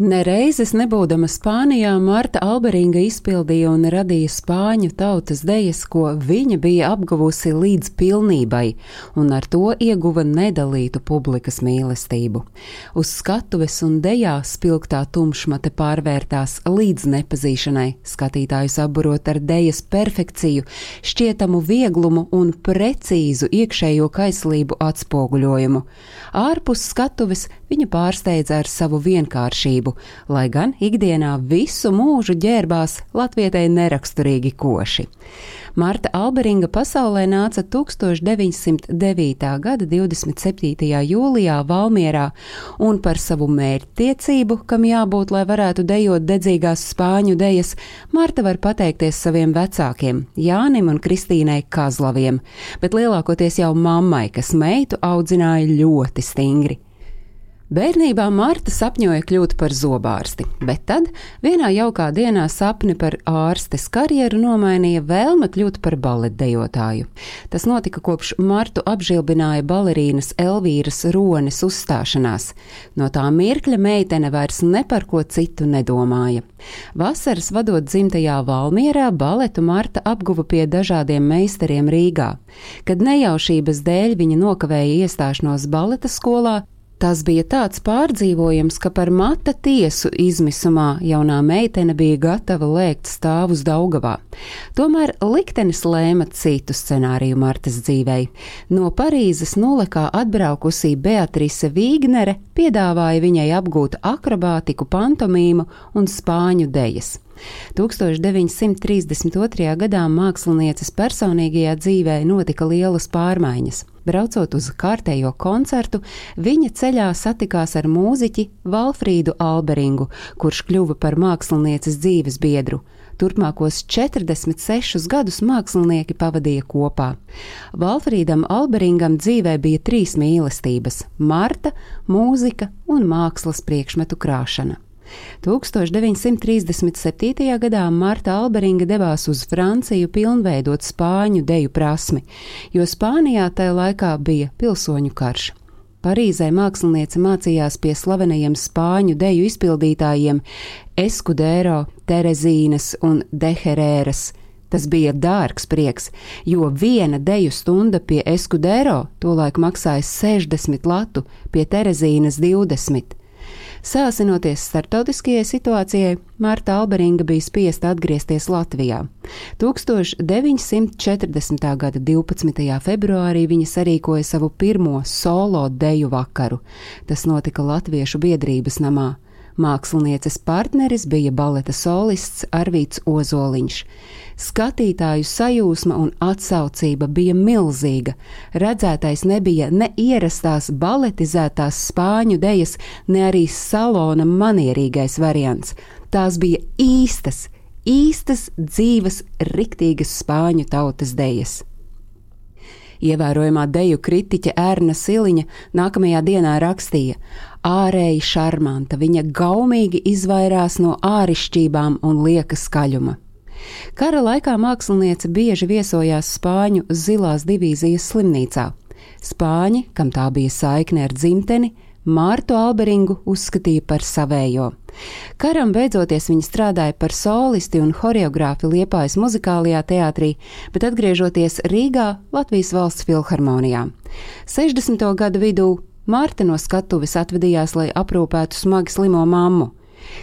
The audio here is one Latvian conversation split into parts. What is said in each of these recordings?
Nereizes nebūdama Spānijā, Marta Alberinga izpildīja un radīja spāņu tautas dejas, ko viņa bija apguvusi līdz pilnībai, un ar to ieguva nedalītu publikas mīlestību. Uz skatuves un dejā spilgtā tumšmate pārvērtās līdz nepazīšanai, skatītājus apburot ar dejas perfekciju, šķietamu vieglumu un precīzu iekšējo kaislību atspoguļojumu. Ārpus skatuves viņa pārsteidza ar savu vienkāršību darbu, lai gan ikdienā visu mūžu ģērbās latvietei neraksturīgi koši. Marta Alberinga pasaulē nāca 1909. gada 27. jūlijā Valmierā, un par savu mērķtiecību, kam jābūt, lai varētu dejot dedzīgās spāņu dejas, Marta var pateikties saviem vecākiem, Jānim un Kristīnai Kazlaviem, bet lielākoties jau mammai, kas meitu audzināja ļoti stingri. Bērnībā Marta sapņoja kļūt par zobārsti, bet tad vienā jaukā dienā sapni par ārstes karjeru nomainīja vēlme kļūt par baletdejotāju. Tas notika kopš Martu apžilbināja balerīnas Elvīras Rones uzstāšanās. No tā mirkļa meitene vairs ne par ko citu nedomāja. Vasaras vadot dzimtajā Valmierā, baletu Marta apguva pie dažādiem meistariem Rīgā. Kad nejaušības dēļ viņa nokavēja iestāšanos baleta skolā, Tas bija tāds pārdzīvojums, ka par mata tiesu izmisumā jaunā meitene bija gatava lēkt stāvus Daugavā. Tomēr liktenis lēma citu scenāriju Martas dzīvei. No Parīzes nulekā atbraukusī Beatrise Vīgnere piedāvāja viņai apgūt akrobātiku, pantomīmu un spāņu dejas. 1932. gadā mākslinieces personīgajā dzīvē notika lielas pārmaiņas. Braucot uz kārtējo koncertu, viņa ceļā satikās ar mūziķi Valfrīdu Alberingu, kurš kļuva par mākslinieces dzīves biedru. Turpmākos 46 gadus mākslinieki pavadīja kopā. Valfrīdam Alberingam dzīvē bija trīs mīlestības - Marta, mūzika un mākslas priekšmetu krāšana. 1937. gadā Marta Alberinga devās uz Franciju pilnveidot spāņu deju prasmi, jo Spānijā tajā laikā bija pilsoņu karš. Parīzē māksliniece mācījās pie slavenajiem spāņu deju izpildītājiem Eskudero, Terezīnas un Deherēras. Tas bija dārgs prieks, jo viena deju stunda pie Eskudero tolaik maksāja 60 latu, pie Terezīnas 20. Sāsinoties starptautiskajai situācijai, Marta Alberinga bija spiesta atgriezties Latvijā. 1940. gada 12. februārī viņa sarīkoja savu pirmo solo deju vakaru. Tas notika Latviešu biedrības namā. Mākslinieces partneris bija baleta solists Arvīts Ozoliņš. Skatītāju sajūsma un atsaucība bija milzīga. Redzētais nebija ne ierastās baletizētās spāņu dejas, ne arī salona manierīgais variants. Tās bija īstas, īstas dzīves, riktīgas spāņu tautas dejas. Ievērojamā deju kritiķe Ērna Siliņa nākamajā dienā rakstīja: ārēji šarmanta, viņa gaumīgi izvairās no ārišķībām un lieka skaļuma. Kara laikā māksliniece bieži viesojās Spāņu zilās divīzijas slimnīcā. Spāņi, kam tā bija saikne ar dzimteni, Mārtu Alberingu uzskatīja par savējo. Karam beidzoties viņa strādāja par solisti un horeogrāfi Liepājas muzikālajā teātrī, bet atgriežoties Rīgā Latvijas valsts filharmonijā. 60. gadu vidū Mārta no skatuves atvedījās, lai aprūpētu smagi slimo mammu.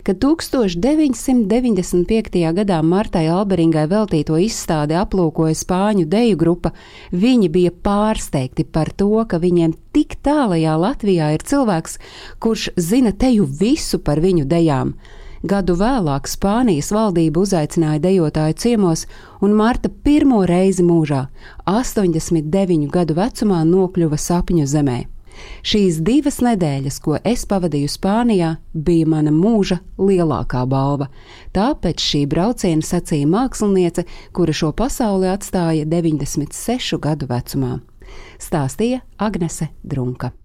Kad 1995. gadā Martai Alberingai veltīto izstādi aplūkoja spāņu deju grupa, viņi bija pārsteigti par to, ka viņiem tik tālajā Latvijā ir cilvēks, kurš zina teju visu par viņu dejām. Gadu vēlāk Spānijas valdība uzaicināja dejotāju ciemos, un Marta pirmo reizi mūžā, 89 gadu vecumā, nokļuva sapņu zemē. Šīs divas nedēļas, ko es pavadīju Spānijā, bija mana mūža lielākā balva. Tāpēc šī brauciena sacīja māksliniece, kura šo pasauli atstāja 96 gadu vecumā. Stāstīja Agnese Drunka.